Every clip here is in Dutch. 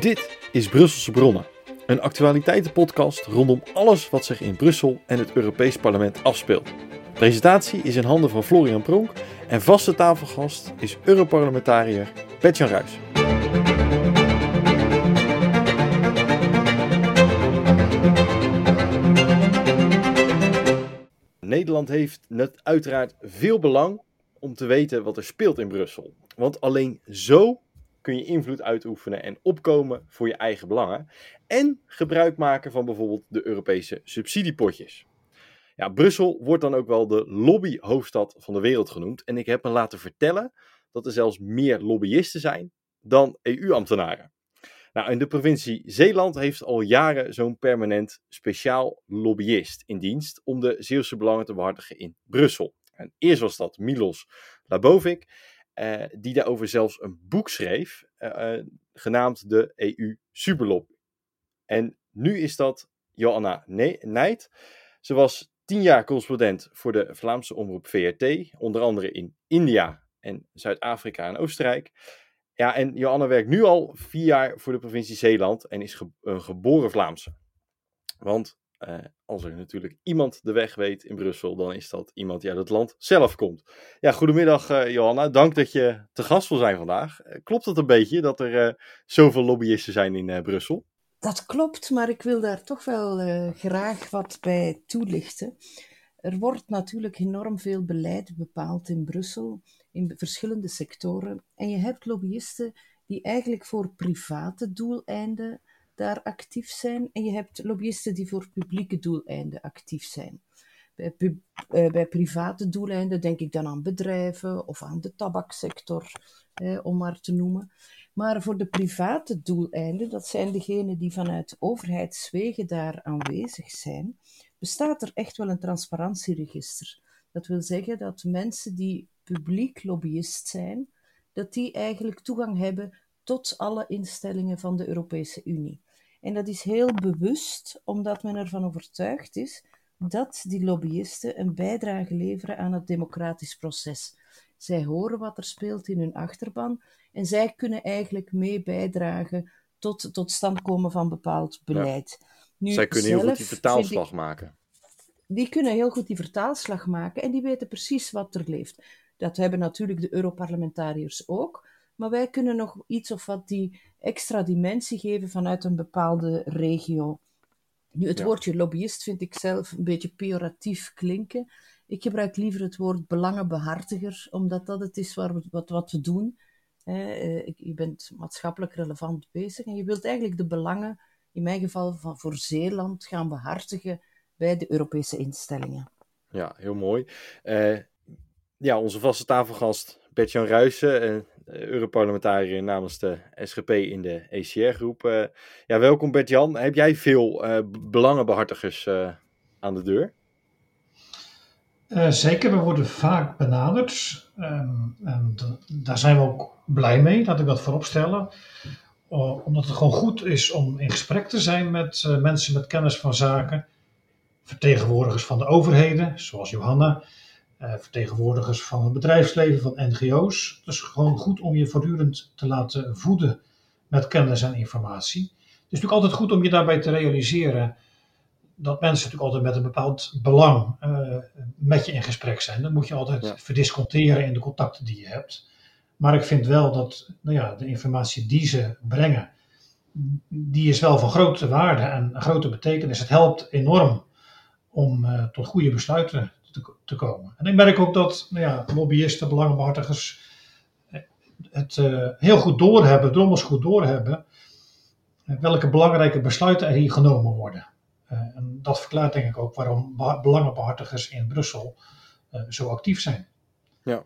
Dit is Brusselse Bronnen, een actualiteitenpodcast rondom alles wat zich in Brussel en het Europees Parlement afspeelt. Presentatie is in handen van Florian Pronk en vaste tafelgast is Europarlementariër Petjan Ruijs. Nederland heeft net uiteraard veel belang om te weten wat er speelt in Brussel. Want alleen zo kun je invloed uitoefenen en opkomen voor je eigen belangen. En gebruik maken van bijvoorbeeld de Europese subsidiepotjes. Ja, Brussel wordt dan ook wel de lobbyhoofdstad van de wereld genoemd. En ik heb me laten vertellen dat er zelfs meer lobbyisten zijn dan EU-ambtenaren. Nou, in de provincie Zeeland heeft al jaren zo'n permanent speciaal lobbyist in dienst om de Zeeuwse belangen te behartigen in Brussel. En eerst was dat Milos Labovic, eh, die daarover zelfs een boek schreef, eh, eh, genaamd de EU Superlobby. En nu is dat Joanna Nijt. Ze was tien jaar correspondent voor de Vlaamse omroep VRT, onder andere in India en Zuid-Afrika en Oostenrijk. Ja, en Joanna werkt nu al vier jaar voor de provincie Zeeland en is een geboren Vlaamse. Want uh, als er natuurlijk iemand de weg weet in Brussel, dan is dat iemand die uit het land zelf komt. Ja, goedemiddag uh, Johanna. Dank dat je te gast wil zijn vandaag. Uh, klopt het een beetje dat er zoveel lobbyisten zijn in Brussel? Dat klopt, maar ik wil daar toch wel graag wat bij toelichten. Er wordt natuurlijk enorm veel beleid bepaald in Brussel, in verschillende sectoren. En je hebt lobbyisten die eigenlijk voor private doeleinden daar actief zijn. En je hebt lobbyisten die voor publieke doeleinden actief zijn. Bij, uh, bij private doeleinden denk ik dan aan bedrijven of aan de tabaksector, om maar te noemen. Maar voor de private doeleinden, dat zijn degenen die vanuit overheidswegen daar aanwezig zijn, bestaat er echt wel een transparantieregister. Dat wil zeggen dat mensen die publiek lobbyist zijn, dat die eigenlijk toegang hebben tot alle instellingen van de Europese Unie. En dat is heel bewust, omdat men ervan overtuigd is dat die lobbyisten een bijdrage leveren aan het democratisch proces. Zij horen wat er speelt in hun achterban en zij kunnen eigenlijk mee bijdragen tot tot stand komen van bepaald beleid. Nu, zij kunnen heel goed die vertaalslag maken. Die kunnen heel goed die vertaalslag maken en die weten precies wat er leeft. Dat hebben natuurlijk de Europarlementariërs ook. Maar wij kunnen nog iets of wat die extra dimensie geven vanuit een bepaalde regio. Nu, het woordje lobbyist vind ik zelf een beetje pejoratief klinken. Ik gebruik liever het woord belangenbehartiger, omdat dat het is waar we, wat, wat we doen. Eh, je bent maatschappelijk relevant bezig en je wilt eigenlijk de belangen, in mijn geval van, voor Zeeland, gaan behartigen bij de Europese instellingen. Ja, heel mooi. Uh, ja, onze vaste tafelgast Bert-Jan Ruijsen, Europarlementariër namens de SGP in de ECR-groep. Uh, ja, welkom Bert-Jan. Heb jij veel uh, belangenbehartigers aan de deur? zeker, we worden vaak benaderd. Um, en daar zijn we ook blij mee, laat ik dat voorop stellen. omdat het gewoon goed is om in gesprek te zijn met mensen met kennis van zaken. Vertegenwoordigers van de overheden, zoals Johanna vertegenwoordigers van het bedrijfsleven, van NGO's. Het is gewoon goed om je voortdurend te laten voeden met kennis en informatie. Het is natuurlijk altijd goed om je daarbij te realiseren dat mensen natuurlijk altijd met een bepaald belang uh, met je in gesprek zijn. Dat moet je altijd ja. verdisconteren in de contacten die je hebt. Maar ik vind wel dat nou ja, de informatie die ze brengen, die is wel van grote waarde en grote betekenis. Het helpt enorm om uh, tot goede besluiten te, komen. En ik merk ook dat nou ja, lobbyisten, belangenbehartigers eh, het uh, heel goed doorhebben, drommels goed doorhebben, uh, welke belangrijke besluiten er hier genomen worden. En dat verklaart denk ik ook waarom belangenbehartigers in Brussel zo actief zijn. Ja,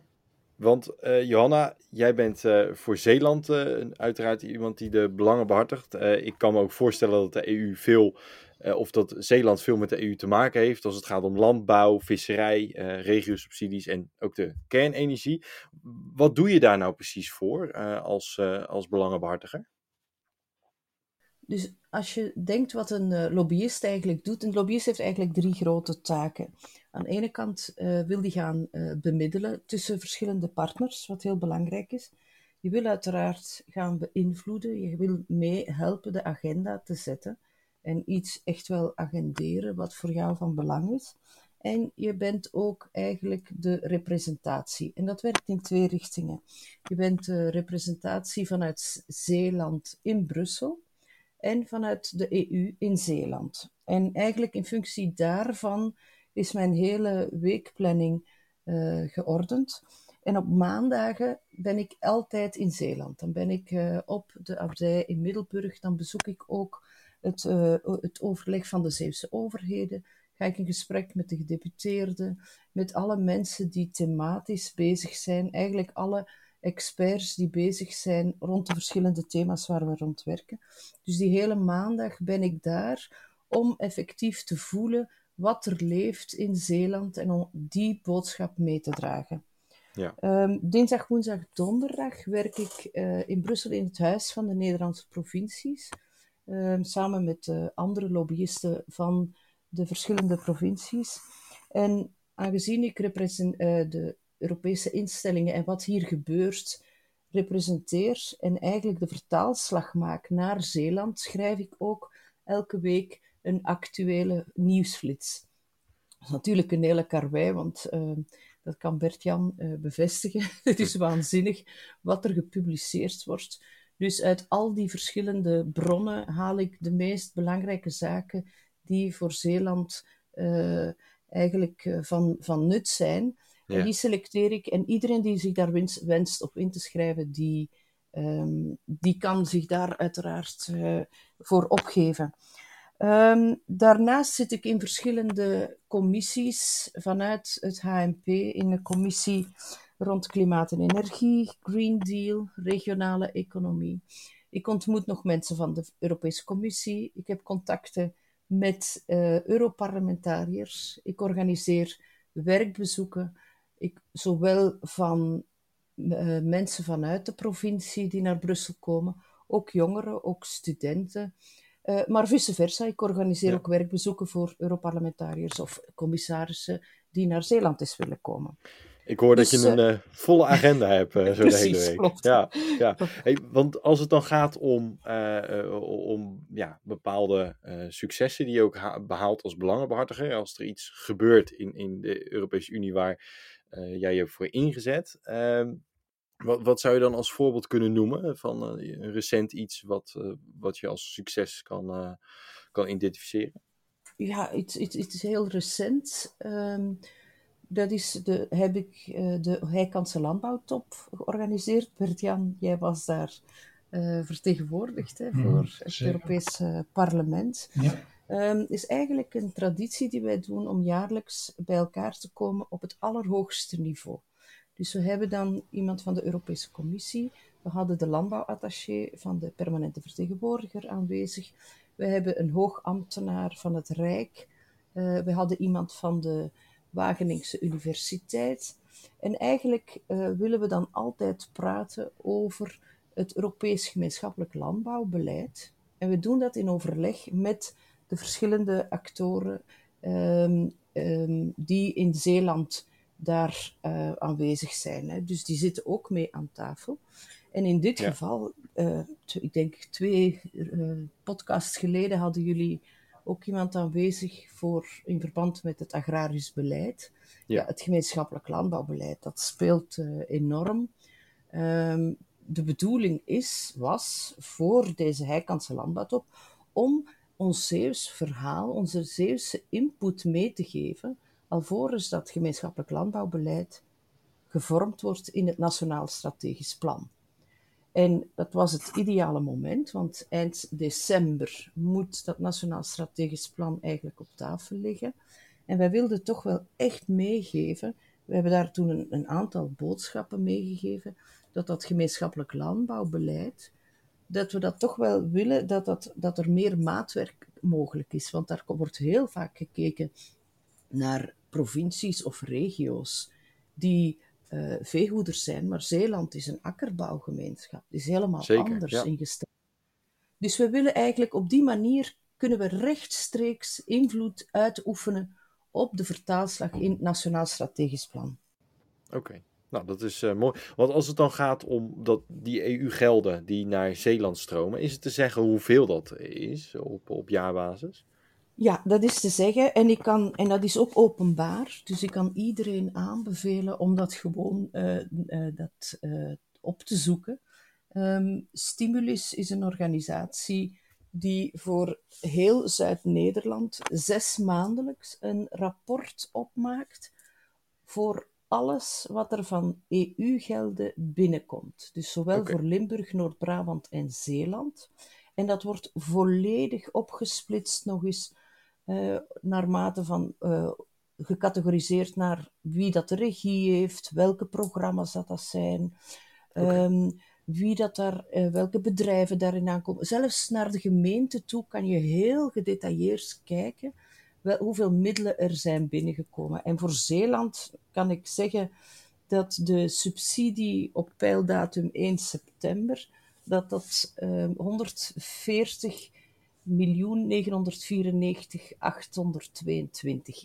want Johanna, jij bent voor Zeeland uiteraard iemand die de belangen behartigt. ik kan me ook voorstellen dat de EU veel uh, of dat Zeeland veel met de EU te maken heeft als het gaat om landbouw, visserij, uh, regiosubsidies en ook de kernenergie. Wat doe je daar nou precies voor uh, als, als belangenbehartiger? Dus als je denkt wat een lobbyist eigenlijk doet, een lobbyist heeft eigenlijk drie grote taken. Aan de ene kant wil die gaan bemiddelen tussen verschillende partners, wat heel belangrijk is. Je wil uiteraard gaan beïnvloeden, je wil meehelpen de agenda te zetten en iets echt wel agenderen wat voor jou van belang is. En je bent ook eigenlijk de representatie. En dat werkt in twee richtingen. Je bent de representatie vanuit Zeeland in Brussel en vanuit de EU in Zeeland. En eigenlijk in functie daarvan is mijn hele weekplanning uh, geordend. En op maandagen ben ik altijd in Zeeland. Dan ben ik uh, op de abdij in Middelburg. Dan bezoek ik ook het, uh, het overleg van de Zeeuwse overheden. Ga ik in gesprek met de gedeputeerden, met alle mensen die thematisch bezig zijn. Eigenlijk alle experts die bezig zijn rond de verschillende thema's waar we rond werken. Dus die hele maandag ben ik daar om effectief te voelen wat er leeft in Zeeland en om die boodschap mee te dragen. Ja. Um, dinsdag, woensdag, donderdag werk ik uh, in Brussel in het Huis van de Nederlandse provincies. Um, samen met uh, andere lobbyisten van de verschillende provincies. En aangezien ik uh, de Europese instellingen en wat hier gebeurt representeer en eigenlijk de vertaalslag maak naar Zeeland, schrijf ik ook elke week een actuele nieuwsflits. Dat is natuurlijk een hele karwei, want uh, dat kan Bert-Jan uh, bevestigen. Het is waanzinnig wat er gepubliceerd wordt. Dus uit al die verschillende bronnen haal ik de meest belangrijke zaken die voor Zeeland uh, eigenlijk van, van nut zijn. Ja. En die selecteer ik. En iedereen die zich daar wenst, wenst op in te schrijven, die, um, die kan zich daar uiteraard uh, voor opgeven. Um, daarnaast zit ik in verschillende commissies vanuit het HMP, in de commissie rond klimaat en energie, Green Deal, regionale economie. Ik ontmoet nog mensen van de Europese Commissie. Ik heb contacten met uh, Europarlementariërs. Ik organiseer werkbezoeken, ik, zowel van uh, mensen vanuit de provincie die naar Brussel komen, ook jongeren, ook studenten. Uh, maar vice versa, ik organiseer ja. ook werkbezoeken voor Europarlementariërs of commissarissen die naar Zeeland eens willen komen. Ik hoor dus, dat je een uh, volle agenda hebt uh, zo precies, de hele week. Klopt. Ja, ja. Hey, want als het dan gaat om, om ja, bepaalde successen die je ook behaalt als belangenbehartiger, als er iets gebeurt in, in de Europese Unie waar jij je voor ingezet, ehm, wat, wat zou je dan als voorbeeld kunnen noemen van een recent iets wat, wat je als succes kan, kan identificeren? Ja, iets, iets, iets heel recent. Um, dat is de, heb ik uh, de Heikantse Landbouwtop georganiseerd. Bert-Jan, jij was daar uh, vertegenwoordigd hè, voor mm, het Europese parlement. Ja. Um, is eigenlijk een traditie die wij doen om jaarlijks bij elkaar te komen op het allerhoogste niveau. Dus we hebben dan iemand van de Europese Commissie, we hadden de landbouwattaché van de permanente vertegenwoordiger aanwezig, we hebben een hoogambtenaar van het Rijk, uh, we hadden iemand van de Wageningse Universiteit. En eigenlijk uh, willen we dan altijd praten over het Europees gemeenschappelijk landbouwbeleid. En we doen dat in overleg met de verschillende actoren um, um, die in Zeeland daar uh, aanwezig zijn. Hè. Dus die zitten ook mee aan tafel. En in dit ja. geval, uh, ik denk twee podcasts geleden hadden jullie ook iemand aanwezig voor, in verband met het agrarisch beleid. Ja. ja het gemeenschappelijk landbouwbeleid, dat speelt uh, enorm. Um, de bedoeling is, was voor deze Heikantse landbouwtop om ons Zeeuws verhaal, onze Zeeuwse input mee te geven, alvorens dat gemeenschappelijk landbouwbeleid gevormd wordt in het Nationaal Strategisch Plan. En dat was het ideale moment, want eind december moet dat Nationaal Strategisch Plan eigenlijk op tafel liggen. En wij wilden toch wel echt meegeven, we hebben daar toen een, een aantal boodschappen meegegeven, dat dat gemeenschappelijk landbouwbeleid, dat we dat toch wel willen, dat, dat, dat er meer maatwerk mogelijk is. Want daar wordt heel vaak gekeken naar provincies of regio's die uh, veehoeders zijn, maar Zeeland is een akkerbouwgemeenschap. Het is helemaal Zeker, anders ja. ingesteld. Dus we willen eigenlijk op die manier kunnen we rechtstreeks invloed uitoefenen op de vertaalslag in het Nationaal Strategisch Plan. Oké. Okay. Nou, dat is uh, mooi. Want als het dan gaat om dat, die EU-gelden die naar Zeeland stromen, is het te zeggen hoeveel dat is op, op jaarbasis? Ja, dat is te zeggen. En, ik kan, en dat is ook openbaar. Dus ik kan iedereen aanbevelen om dat gewoon uh, uh, dat, op te zoeken. Um, Stimulus is een organisatie die voor heel Zuid-Nederland zes maandelijks een rapport opmaakt voor alles wat er van EU-gelden binnenkomt. Dus zowel voor Limburg, Noord-Brabant en Zeeland. En dat wordt volledig opgesplitst nog eens naarmate van uh, gecategoriseerd naar wie dat de regie heeft, welke programma's dat, dat zijn. Okay. Um, ehm, wie dat daar, uh, welke bedrijven daarin aankomen. Zelfs naar de gemeente toe kan je heel gedetailleerd kijken wel, hoeveel middelen er zijn binnengekomen. En voor Zeeland kan ik zeggen dat de subsidie op peildatum 1 september, dat dat uh, 140 miljoen 994 822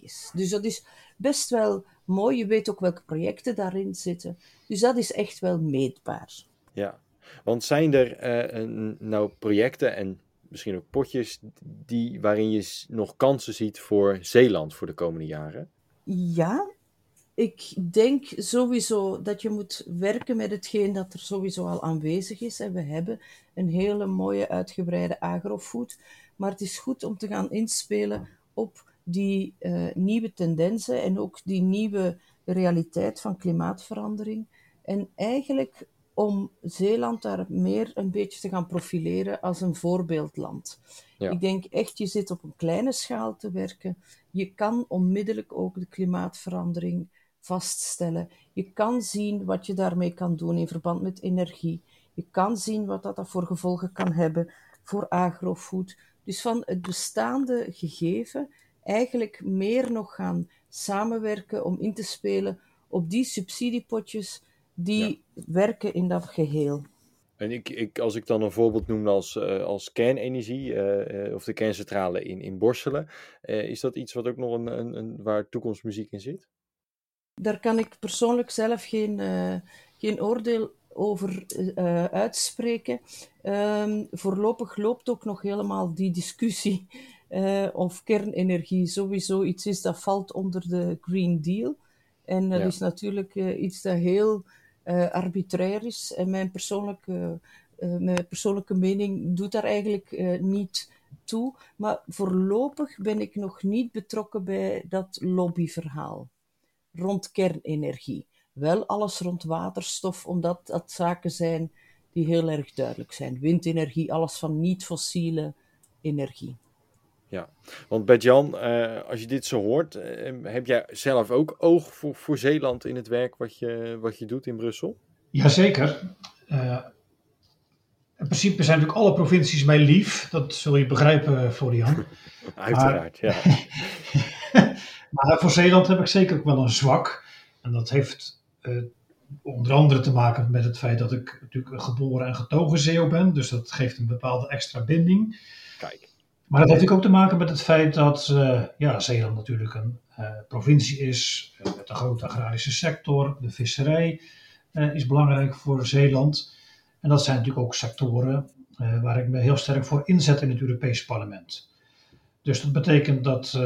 is. Dus dat is best wel mooi. Je weet ook welke projecten daarin zitten. Dus dat is echt wel meetbaar. Ja, want zijn er uh, nou projecten en misschien ook potjes die, waarin je nog kansen ziet voor Zeeland voor de komende jaren? Ja, ik denk sowieso dat je moet werken met hetgeen dat er sowieso al aanwezig is. En we hebben een hele mooie uitgebreide agrofood. Maar het is goed om te gaan inspelen op die uh, nieuwe tendensen en ook die nieuwe realiteit van klimaatverandering. En eigenlijk om Zeeland daar meer een beetje te gaan profileren als een voorbeeldland. Ja. Ik denk echt, je zit op een kleine schaal te werken. Je kan onmiddellijk ook de klimaatverandering vaststellen. Je kan zien wat je daarmee kan doen in verband met energie. Je kan zien wat dat voor gevolgen kan hebben voor agrofood. Dus van het bestaande gegeven eigenlijk meer nog gaan samenwerken om in te spelen op die subsidiepotjes die ja. werken in dat geheel. En ik, ik, als ik dan een voorbeeld noem als, uh, als kernenergie, uh, of de kerncentrale in, in Borselen, is dat iets wat ook nog een, een, een, waar toekomstmuziek in zit? Daar kan ik persoonlijk zelf geen, geen oordeel over uitspreken. Um, voorlopig loopt ook nog helemaal die discussie of kernenergie sowieso iets is dat valt onder de Green Deal. En dat ja. is natuurlijk iets dat heel uh, arbitrair is. En mijn persoonlijke, uh, mijn persoonlijke mening doet daar eigenlijk uh, niet toe. Maar voorlopig ben ik nog niet betrokken bij dat lobbyverhaal rond kernenergie. Wel alles rond waterstof, omdat dat zaken zijn die heel erg duidelijk zijn. Windenergie, alles van niet-fossiele energie. Ja, want Bert-Jan, uh, als je dit zo hoort, uh, heb jij zelf ook oog voor, voor Zeeland in het werk wat je, wat je doet in Brussel? Jazeker. Uh, in principe zijn natuurlijk alle provincies mij lief, dat zul je begrijpen, Florian. Uiteraard, maar, ja. maar voor Zeeland heb ik zeker ook wel een zwak. En dat heeft onder andere te maken met het feit dat ik natuurlijk een geboren en getogen Zeeuw ben. Dus dat geeft een bepaalde extra binding. Kijk. Maar dat heeft ook te maken met het feit dat uh, ja, Zeeland natuurlijk een uh, provincie is met een grote agrarische sector. De visserij is belangrijk voor Zeeland. En dat zijn natuurlijk ook sectoren waar ik me heel sterk voor inzet in het Europese parlement. Dus dat betekent dat,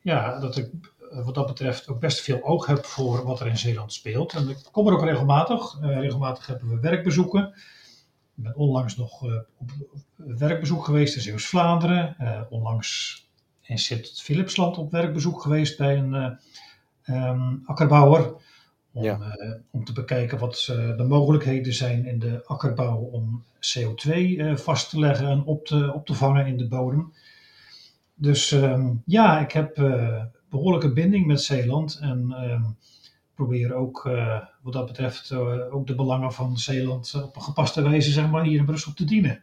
ja, dat ik wat dat betreft ook best veel oog heb voor wat er in Zeeland speelt. En ik kom er ook regelmatig. regelmatig hebben we werkbezoeken. Ik ben onlangs nog uh, op werkbezoek geweest in Zeeuws-Vlaanderen. Onlangs in Sint-Philipsland op werkbezoek geweest bij een um, akkerbouwer. Om, ja. om te bekijken wat de mogelijkheden zijn in de akkerbouw om CO2 vast te leggen en op te, op te vangen in de bodem. Dus um, ja, ik heb behoorlijke binding met Zeeland. En um, proberen ook uh, wat dat betreft uh, ook de belangen van Zeeland op een gepaste wijze zeg maar, hier in Brussel te dienen.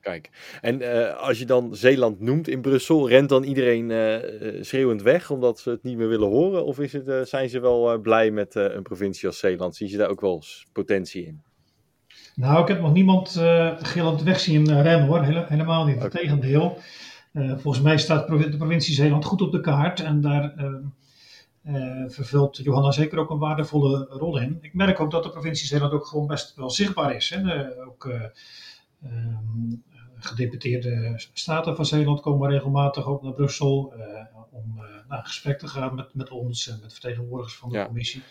Kijk, en uh, als je dan Zeeland noemt in Brussel, rent dan iedereen schreeuwend weg omdat ze het niet meer willen horen? Of is het, zijn ze wel blij met een provincie als Zeeland? Zie je daar ook wel potentie in? Nou, ik heb nog niemand gillend weg zien rennen hoor, Hele, helemaal niet. Okay. Integendeel. Volgens mij staat de provincie Zeeland goed op de kaart en daar vervult Johanna zeker ook een waardevolle rol in. Ik merk ook dat de provincie Zeeland ook gewoon best wel zichtbaar is. Hè? ook ehm, gedeputeerde staten van Zeeland komen regelmatig ook naar Brussel om naar gesprek te gaan met, met ons en met vertegenwoordigers van de commissie.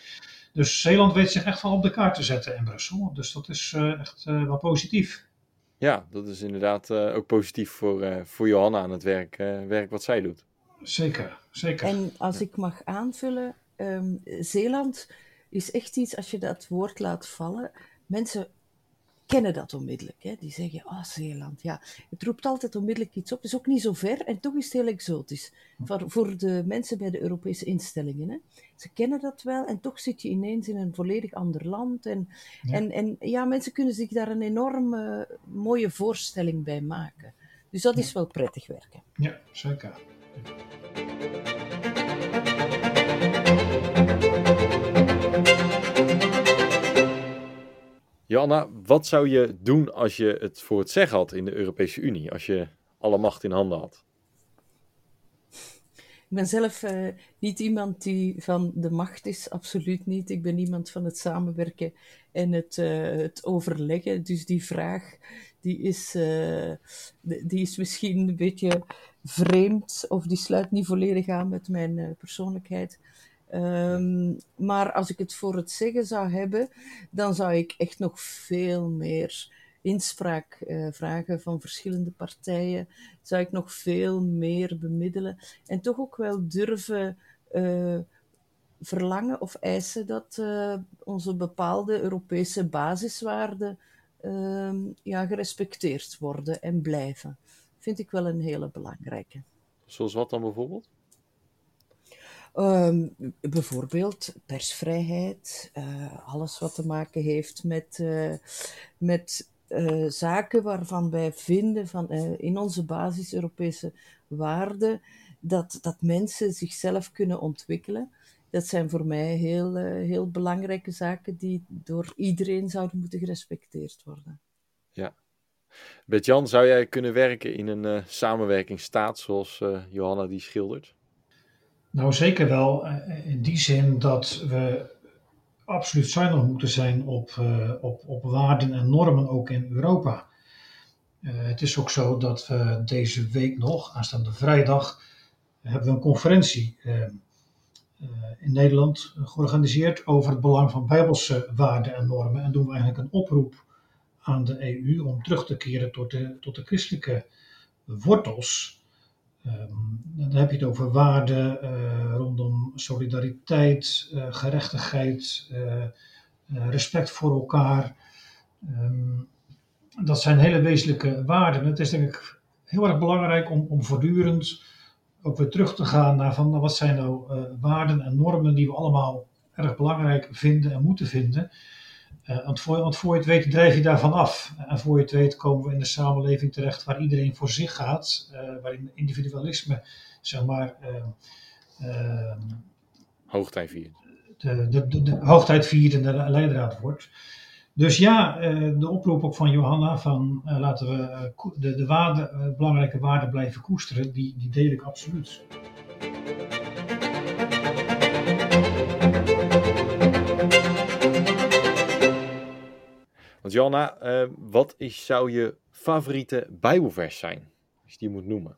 Dus Zeeland weet zich echt wel op de kaart te zetten in Brussel. Dus dat is echt wel positief. Ja, dat is inderdaad uh, ook positief voor, uh, voor Johanna aan het werk, uh, werk wat zij doet. Zeker, zeker. En als ik mag aanvullen, um, Zeeland is echt iets, als je dat woord laat vallen, mensen kennen dat onmiddellijk. Hè? Die zeggen, ah, oh, Zeeland, ja. Het roept altijd onmiddellijk iets op. Het is ook niet zo ver en toch is het heel exotisch. Voor, voor de mensen bij de Europese instellingen. Hè? Ze kennen dat wel en toch zit je ineens in een volledig ander land. En ja, en, en, ja mensen kunnen zich daar een enorm mooie voorstelling bij maken. Dus dat is wel prettig werken. Ja, zeker. Joanna, wat zou je doen als je het voor het zeggen had in de Europese Unie? Als je alle macht in handen had? Ik ben zelf uh, niet iemand die van de macht is, absoluut niet. Ik ben iemand van het samenwerken en het, uh, het overleggen. Dus die vraag die is, uh, die is misschien een beetje vreemd of die sluit niet volledig aan met mijn persoonlijkheid. Um, maar als ik het voor het zeggen zou hebben, dan zou ik echt nog veel meer inspraak uh, vragen van verschillende partijen. Zou ik nog veel meer bemiddelen. En toch ook wel durven uh, verlangen of eisen dat uh, onze bepaalde Europese basiswaarden ja, gerespecteerd worden en blijven. Vind ik wel een hele belangrijke. Zoals wat dan bijvoorbeeld? Um, bijvoorbeeld persvrijheid, uh, alles wat te maken heeft met, uh, met uh, zaken waarvan wij vinden van, in onze basis-Europese waarden dat, dat mensen zichzelf kunnen ontwikkelen. Dat zijn voor mij heel, heel belangrijke zaken die door iedereen zouden moeten gerespecteerd worden. Ja. Bet-Jan, zou jij kunnen werken in een samenwerkingsstaat zoals Johanna die schildert? Nou, zeker wel. Eh, in die zin dat we absoluut zuinig moeten zijn op, uh, op, op waarden en normen ook in Europa. Uh, het is ook zo dat we deze week nog, aanstaande vrijdag, hebben we een conferentie uh, in Nederland georganiseerd over het belang van bijbelse waarden en normen. En doen we eigenlijk een oproep aan de EU om terug te keren tot de, tot de christelijke wortels Um, dan heb je het over waarden uh, rondom solidariteit, uh, gerechtigheid, uh, respect voor elkaar. Um, dat zijn hele wezenlijke waarden. Het is denk ik heel erg belangrijk om, om voortdurend ook weer terug te gaan naar van nou, wat zijn nou waarden en normen die we allemaal erg belangrijk vinden en moeten vinden. Uh, want, voor, want, voor, je het weet drijf je daarvan af. En voor je het weet komen we in een samenleving terecht waar iedereen voor zich gaat, uh, waarin individualisme, zeg maar. Uh, hoogtijd viert. De, de, de, de hoogtijd vierende leidraad wordt. Dus ja, de oproep ook van Johanna van laten we de, de waarde, belangrijke waarden blijven koesteren, die, die deel ik absoluut. Want Johanna, uh, wat is, zou je favoriete Bijbelvers zijn, als je die moet noemen?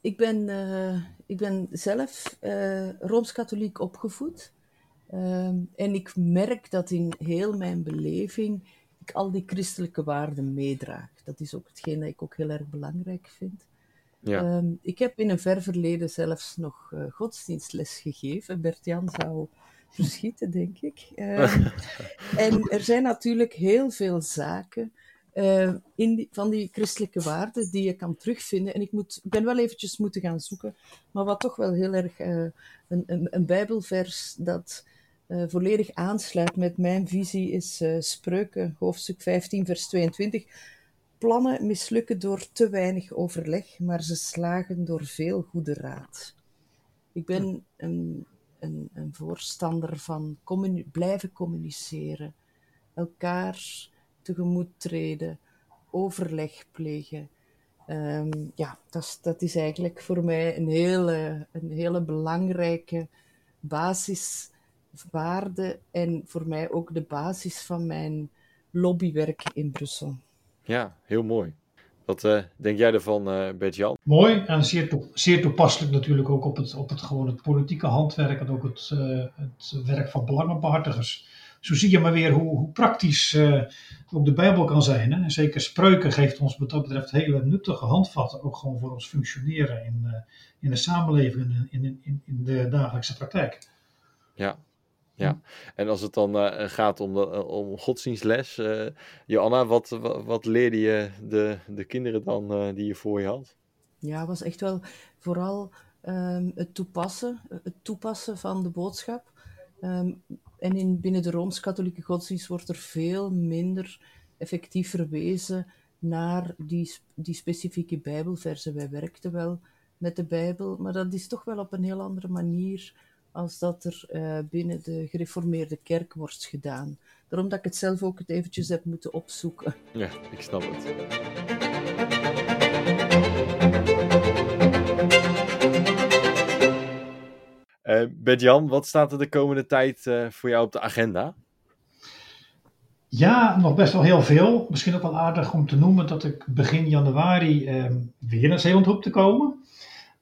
Ik ben, uh, ik ben zelf uh, Rooms-Katholiek opgevoed. Ehm, en ik merk dat in heel mijn beleving ik al die christelijke waarden meedraag. Dat is ook hetgeen dat ik ook heel erg belangrijk vind. Ja. Um, ik heb in een ver verleden zelfs nog godsdienstles gegeven. Bert-Jan zou verschieten, denk ik. Ehm, en er zijn natuurlijk heel veel zaken uh, in die, van die christelijke waarden die je kan terugvinden. En ik, moet, ben wel eventjes moeten gaan zoeken, maar wat toch wel heel erg uh, een, een, een, bijbelvers dat uh, volledig aansluit met mijn visie is Spreuken, hoofdstuk 15, vers 22. Plannen mislukken door te weinig overleg, maar ze slagen door veel goede raad. Ik ben een een, een voorstander van blijven communiceren, elkaar tegemoet treden, overleg plegen. Um, ja, dat is, dat is eigenlijk voor mij een hele, een hele belangrijke basiswaarde en voor mij ook de basis van mijn lobbywerk in Brussel. Ja, heel mooi. Wat uh, denk jij ervan, uh, Bert-Jan? Mooi en zeer, zeer toepasselijk natuurlijk ook op het, op het, gewoon het politieke handwerk en ook het, uh, het werk van belangenbehartigers. Zo zie je maar weer hoe, hoe praktisch ook de Bijbel kan zijn. Hè? Zeker spreuken geeft ons wat dat betreft hele nuttige handvatten, ook gewoon voor ons functioneren in, in de samenleving en in, in, in de dagelijkse praktijk. Ja, ja, en als het dan uh, gaat om, de, om godsdienstles, uh, Joanna, wat, wat, wat, leerde je de, de kinderen dan uh, die je voor je had? Ja, het was echt wel vooral um, het, toepassen, het toepassen van de boodschap. Um, en in, binnen de Rooms-Katholieke godsdienst wordt er veel minder effectief verwezen naar die, die specifieke Bijbelversen. Wij werkten wel met de Bijbel, maar dat is toch wel op een heel andere manier als dat er uh, binnen de gereformeerde kerk wordt gedaan. Daarom dat ik het zelf ook het eventjes heb moeten opzoeken. Ja, ik snap het. Uh, Bert-Jan, wat staat er de komende tijd uh, voor jou op de agenda? Ja, nog best wel heel veel. Misschien ook wel aardig om te noemen dat ik begin januari uh, weer naar Zeeland hoop te komen.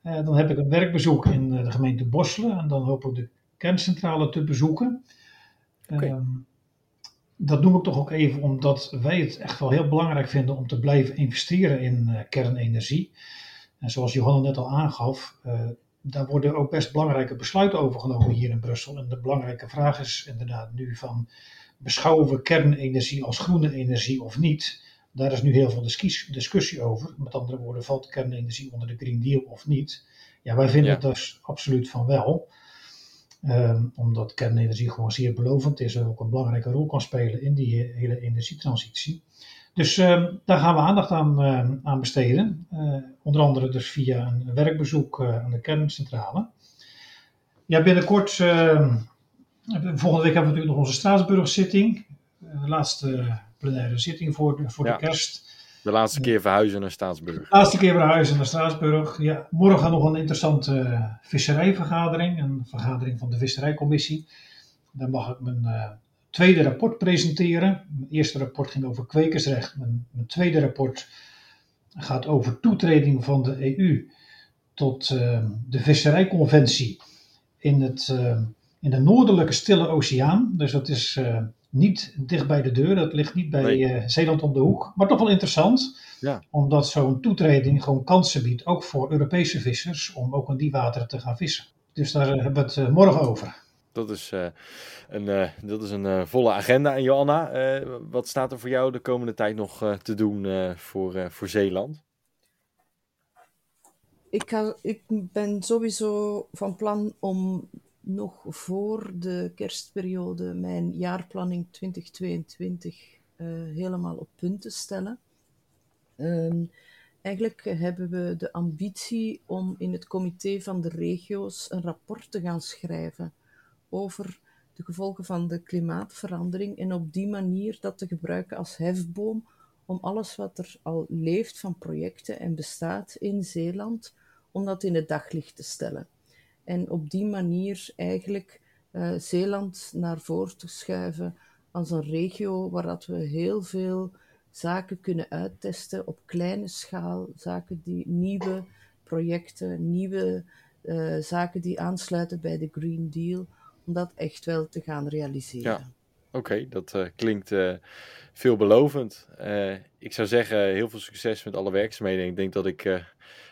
Uh, dan heb ik een werkbezoek in uh, de gemeente Bosselen en dan hoop ik de kerncentrale te bezoeken. Okay. Uh, dat noem ik toch ook even omdat wij het echt wel heel belangrijk vinden om te blijven investeren in uh, kernenergie. En zoals Johanna net al aangaf, daar worden ook best belangrijke besluiten over genomen hier in Brussel. En de belangrijke vraag is inderdaad nu van, beschouwen we kernenergie als groene energie of niet? Daar is nu heel veel discussie over. Met andere woorden, valt kernenergie onder de Green Deal of niet? Ja, wij vinden ja. het dus absoluut van wel. Um, omdat kernenergie gewoon zeer belovend is en ook een belangrijke rol kan spelen in die hele energietransitie. Dus um, daar gaan we aandacht aan, uh, aan besteden. Uh, onder andere dus via een werkbezoek uh, aan de kerncentrale. Ja, binnenkort, ehm, volgende week hebben we natuurlijk nog onze Straatsburg-zitting. de laatste plenaire zitting voor de, voor ja. de kerst. De laatste keer verhuizen naar Straatsburg. De laatste keer verhuizen naar Straatsburg. Ja, morgen nog een interessante uh, visserijvergadering. Een vergadering van de visserijcommissie. Daar mag ik mijn uh, tweede rapport presenteren. Mijn eerste rapport ging over kwekersrecht. Mijn, mijn tweede rapport gaat over toetreding van de EU tot uh, de visserijconventie in, het, in de noordelijke Stille Oceaan. Dus dat is niet dicht bij de deur, dat ligt niet bij nee. uh, Zeeland om de hoek, maar toch wel interessant. Ja. Omdat zo'n toetreding gewoon kansen biedt, ook voor Europese vissers, om ook in die wateren te gaan vissen. Dus daar uh, hebben we het uh, morgen over. Dat is een, dat is een volle agenda. En Joanna, wat staat er voor jou de komende tijd nog te doen voor, voor Zeeland? Ik, ga, ik ben sowieso van plan om nog voor de kerstperiode mijn jaarplanning 2022 uh, helemaal op punt te stellen. Um, eigenlijk hebben we de ambitie om in het comité van de regio's een rapport te gaan schrijven over de gevolgen van de klimaatverandering en op die manier dat te gebruiken als hefboom om alles wat er al leeft van projecten en bestaat in Zeeland, om dat in het daglicht te stellen. En op die manier eigenlijk uh, Zeeland naar voren te schuiven als een regio waar dat we heel veel zaken kunnen uittesten op kleine schaal. Zaken die nieuwe projecten, nieuwe uh, zaken die aansluiten bij de Green Deal, om dat echt wel te gaan realiseren. Ja. Oké, dat uh, klinkt veelbelovend. Ik zou zeggen, heel veel succes met alle werkzaamheden. Ik denk dat ik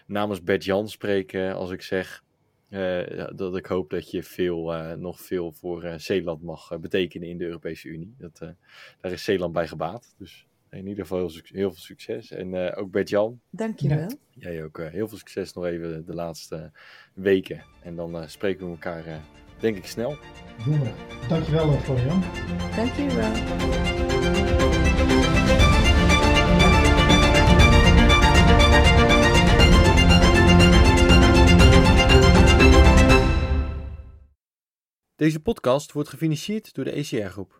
namens Bert Jan spreek als ik zeg uh, dat ik hoop dat je veel, uh, nog veel voor uh, Zeeland mag betekenen in de Europese Unie. Dat, daar is Zeeland bij gebaat. Dus in ieder geval heel, heel veel succes. En ook Bert-Jan. Dankjewel. Ja. Jij ook heel veel succes nog even de laatste weken. En dan spreken we elkaar denk ik snel. Doen we. Dankjewel Florian. Dankjewel. Deze podcast wordt gefinancierd door de ECR Groep.